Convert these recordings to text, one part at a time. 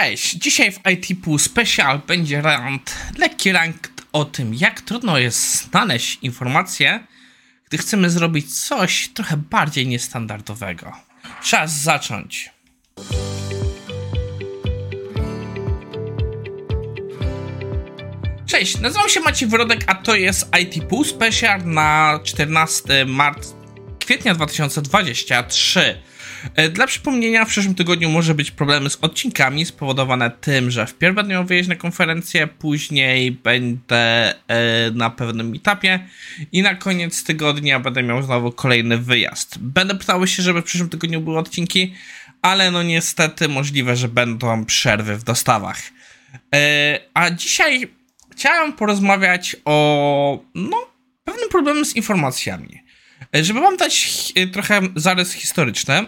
Cześć! Dzisiaj w IT Pool Special będzie rant, lekki rant o tym, jak trudno jest znaleźć informacje, gdy chcemy zrobić coś trochę bardziej niestandardowego. Czas zacząć. Cześć, nazywam się Maciej Wrodek, a to jest IT Pool Special na 14 marca, kwietnia 2023. E, dla przypomnienia, w przyszłym tygodniu może być problemy z odcinkami spowodowane tym, że wpierw będę miał wyjeździć na konferencję, później będę e, na pewnym etapie i na koniec tygodnia będę miał znowu kolejny wyjazd. Będę pytał się, żeby w przyszłym tygodniu były odcinki, ale no niestety możliwe, że będą przerwy w dostawach. E, a dzisiaj chciałem porozmawiać o no, pewnym problemie z informacjami. E, żeby wam dać e, trochę zarys historyczny,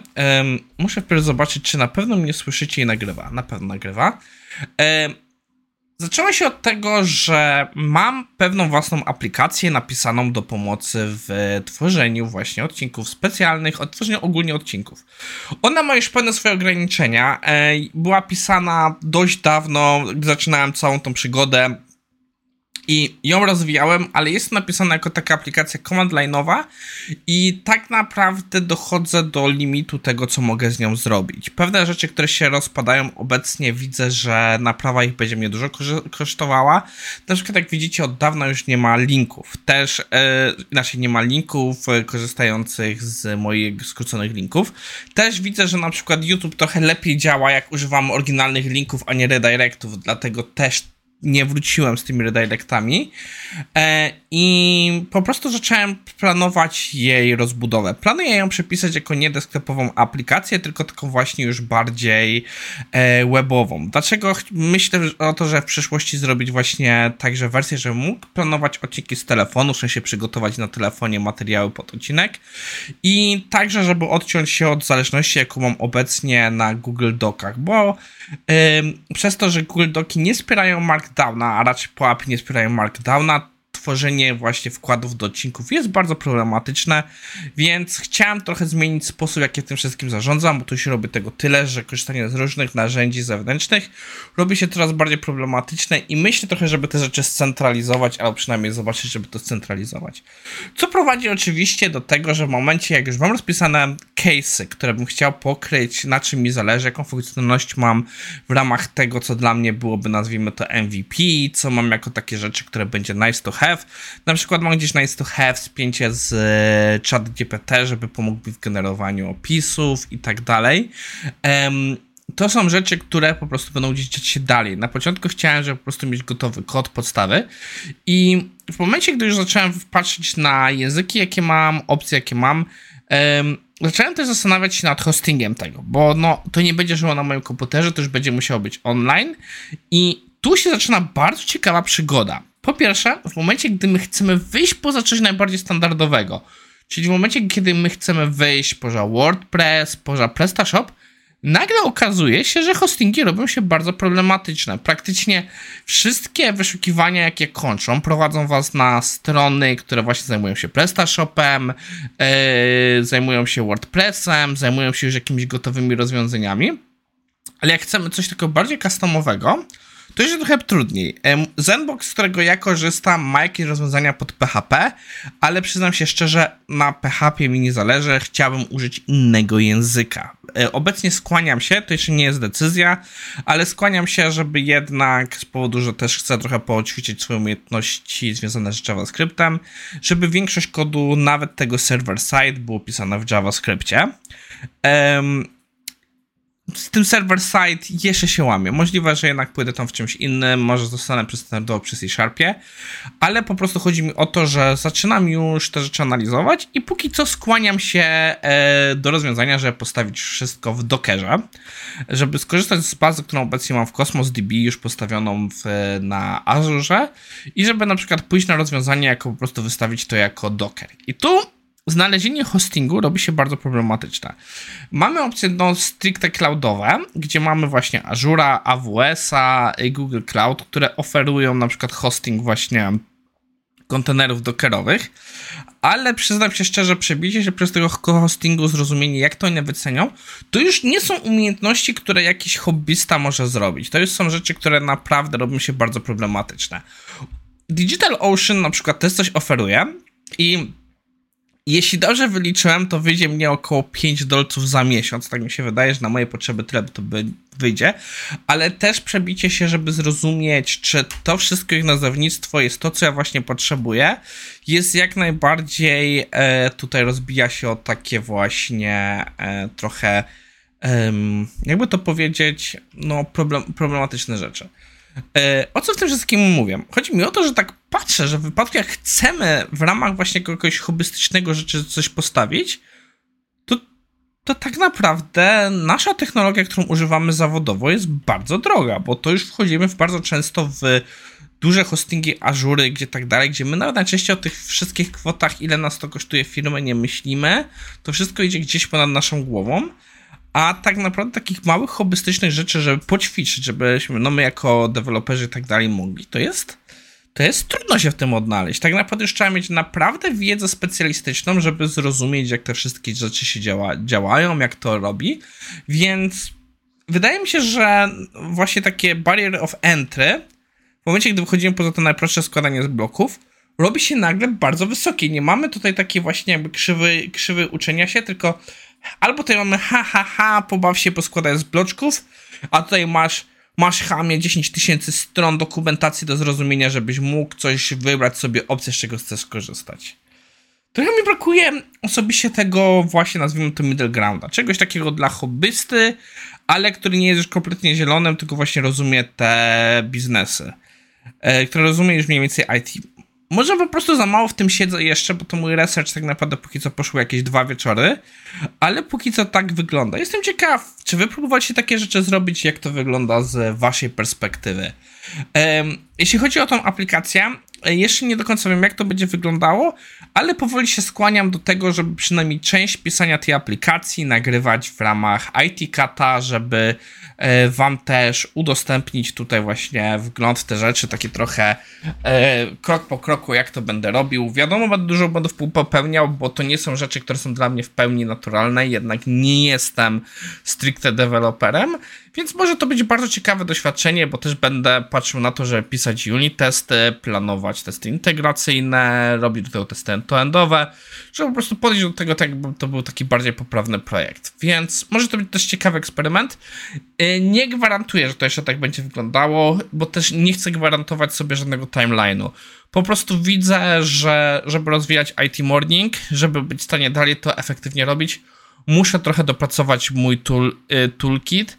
muszę wpierw zobaczyć, czy na pewno mnie słyszycie i nagrywa. Na pewno nagrywa. Zaczęło się od tego, że mam pewną własną aplikację napisaną do pomocy w tworzeniu właśnie odcinków specjalnych, tworzeniu ogólnie odcinków. Ona ma już pewne swoje ograniczenia. E, była pisana dość dawno, zaczynałem całą tą przygodę i ją rozwijałem, ale jest napisana jako taka aplikacja command line'owa i tak naprawdę dochodzę do limitu tego, co mogę z nią zrobić. Pewne rzeczy, które się rozpadają obecnie widzę, że naprawa ich będzie mnie dużo kosztowała. Na przykład jak widzicie od dawna już nie ma linków. Też, e, inaczej nie ma linków e, korzystających z moich skróconych linków. Też widzę, że na przykład YouTube trochę lepiej działa, jak używam oryginalnych linków, a nie redirectów, dlatego też nie wróciłem z tymi redirectami e, i po prostu zacząłem planować jej rozbudowę. Planuję ją przepisać jako nie desktopową aplikację, tylko taką właśnie już bardziej e, webową. Dlaczego myślę o to, że w przyszłości zrobić właśnie także wersję, żebym mógł planować odcinki z telefonu, w sensie przygotować na telefonie materiały pod odcinek i także, żeby odciąć się od zależności, jaką mam obecnie na Google Docach, bo przez to, że Google Doki nie wspierają Markdowna, a raczej po API nie wspierają Markdowna, tworzenie właśnie wkładów do odcinków jest bardzo problematyczne, więc chciałem trochę zmienić sposób, jak ja tym wszystkim zarządzam, bo tu się robi tego tyle, że korzystanie z różnych narzędzi zewnętrznych robi się coraz bardziej problematyczne i myślę trochę, żeby te rzeczy scentralizować, albo przynajmniej zobaczyć, żeby to scentralizować. Co prowadzi oczywiście do tego, że w momencie, jak już mam rozpisane case'y, które bym chciał pokryć, na czym mi zależy, jaką funkcjonalność mam w ramach tego, co dla mnie byłoby, nazwijmy to MVP, co mam jako takie rzeczy, które będzie nice to have, have. Na przykład mam gdzieś nice to have spięcie z e, chat GPT, żeby pomógł mi w generowaniu opisów i tak dalej. to są rzeczy, które po prostu będą gdzieś się dalej. Na początku chciałem, żeby po prostu mieć gotowy kod podstawy i w momencie, gdy już zacząłem patrzeć na języki, jakie mam, opcje, jakie mam, um, zacząłem też zastanawiać się nad hostingiem tego, bo no, to nie będzie żyło na moim komputerze, to już będzie musiało być online i tu się zaczyna bardzo ciekawa przygoda. Po pierwsze, w momencie, gdy my chcemy wyjść poza coś najbardziej standardowego, czyli w momencie, kiedy my chcemy wyjść poza WordPress, poza PrestaShop, nagle okazuje się, że hostingi robią się bardzo problematyczne. Praktycznie wszystkie wyszukiwania, jakie kończą, prowadzą was na strony, które właśnie zajmują się PrestaShopem, yy, zajmują się WordPressem, zajmują się już jakimiś gotowymi rozwiązaniami. Ale jak chcemy coś takiego bardziej customowego, to jest trochę trudniej. Zenbox, z którego ja korzystam, ma jakieś rozwiązania pod PHP, ale przyznam się szczerze, na PHP mi nie zależy, chciałbym użyć innego języka. E, obecnie skłaniam się, to jeszcze nie jest decyzja, ale skłaniam się, żeby jednak z powodu, że też chcę trochę poćwiczyć swoje umiejętności związane z JavaScriptem, żeby większość kodu, nawet tego server-side, było pisane w JavaScriptie. Z tym server-side jeszcze się łamie. Możliwe, że jednak pójdę tam w czymś innym, może zostanę standardowo przy C-Sharpie, ale po prostu chodzi mi o to, że zaczynam już te rzeczy analizować i póki co skłaniam się e, do rozwiązania, żeby postawić wszystko w Dockerze, żeby skorzystać z bazy, którą obecnie mam w Cosmos DB już postawioną w, na Azure i żeby na przykład pójść na rozwiązanie, jako po prostu wystawić to jako Docker. I tu znalezienie hostingu robi się bardzo problematyczne. Mamy opcje no, stricte cloudowe, gdzie mamy właśnie Azura, AWS-a, Google Cloud, które oferują na przykład hosting właśnie kontenerów dockerowych, ale przyznam się szczerze, przebicie się przez tego hostingu, zrozumienie jak to one wycenią, to już nie są umiejętności, które jakiś hobbysta może zrobić. To już są rzeczy, które naprawdę robią się bardzo problematyczne. Digital Ocean na przykład też coś oferuje i jeśli dobrze wyliczyłem, to wyjdzie mnie około 5 dolców za miesiąc. Tak mi się wydaje, że na moje potrzeby tyle to by wyjdzie. Ale też przebicie się, żeby zrozumieć, czy to wszystko ich nazewnictwo jest to, co ja właśnie potrzebuję, jest jak najbardziej e, tutaj rozbija się o takie właśnie e, trochę, e, jakby to powiedzieć, no problem, problematyczne rzeczy. E, o co w tym wszystkim mówię? Chodzi mi o to, że tak patrzę, że w wypadku jak chcemy w ramach właśnie jakiegoś hobbystycznego rzeczy coś postawić, to, to tak naprawdę nasza technologia, którą używamy zawodowo jest bardzo droga, bo to już wchodzimy w bardzo często w duże hostingi Azury, gdzie tak dalej, gdzie my nawet najczęściej o tych wszystkich kwotach, ile nas to kosztuje firmę, nie myślimy. To wszystko idzie gdzieś ponad naszą głową a tak naprawdę takich małych hobbystycznych rzeczy, żeby poćwiczyć, żebyśmy, no my jako deweloperzy i tak dalej mogli, to jest, to jest trudno się w tym odnaleźć. Tak naprawdę już trzeba mieć naprawdę wiedzę specjalistyczną, żeby zrozumieć, jak te wszystkie rzeczy się działa, działają, jak to robi, więc wydaje mi się, że właśnie takie barrier of entry, w momencie, gdy wychodzimy poza to najprostsze składanie z bloków, robi się nagle bardzo wysokie. Nie mamy tutaj takiej właśnie jakby krzywy, krzywy uczenia się, tylko Albo tutaj mamy ha, ha, ha, pobaw się, poskładaj z bloczków, a tutaj masz, masz hamie 10 tysięcy stron dokumentacji do zrozumienia, żebyś mógł coś wybrać sobie opcję, z czego chcesz skorzystać. Trochę mi brakuje osobiście tego właśnie, nazwijmy to middle grounda. Czegoś takiego dla hobbysty, ale który nie jest już kompletnie zielonym, tylko właśnie rozumie te biznesy. E, który rozumie już mniej więcej IT. Może po prostu za mało w tym siedzę jeszcze, bo to mój research tak naprawdę póki co poszło jakieś dwa wieczory, ale póki co tak wygląda. Jestem ciekaw, czy wy próbowaliście takie rzeczy zrobić, jak to wygląda z waszej perspektywy. Um, jeśli chodzi o tą aplikację, jeszcze nie do końca wiem, jak to będzie wyglądało, ale powoli się skłaniam do tego, żeby przynajmniej część pisania tej aplikacji nagrywać w ramach IT Kata, żeby E, wam też udostępnić tutaj właśnie wgląd te rzeczy, takie trochę e, krok po kroku, jak to będę robił. Wiadomo, będę dużo błędów popełniał, bo to nie są rzeczy, które są dla mnie w pełni naturalne, jednak nie jestem stricte deweloperem, więc może to być bardzo ciekawe doświadczenie, bo też będę patrzył na to, żeby pisać unit testy, planować testy integracyjne, robić do testy end-to-endowe, żeby po prostu podejść do tego tak, jakby to był taki bardziej poprawny projekt. Więc może to być też ciekawy eksperyment. Y, nie gwarantuję, że to jeszcze tak będzie wyglądało, bo też nie chcę gwarantować sobie żadnego timeline'u. Po prostu widzę, że żeby rozwijać IT Morning, żeby być w stanie dalej to efektywnie robić, muszę trochę dopracować mój tool, y, toolkit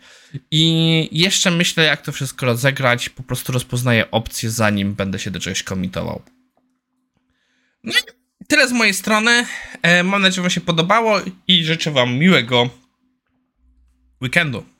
i jeszcze myślę, jak to wszystko rozegrać. Po prostu rozpoznaję opcje, zanim będę się do czegoś komitował. No i tyle z mojej strony. E, mam nadzieję, że Wam się podobało i życzę Wam miłego weekendu.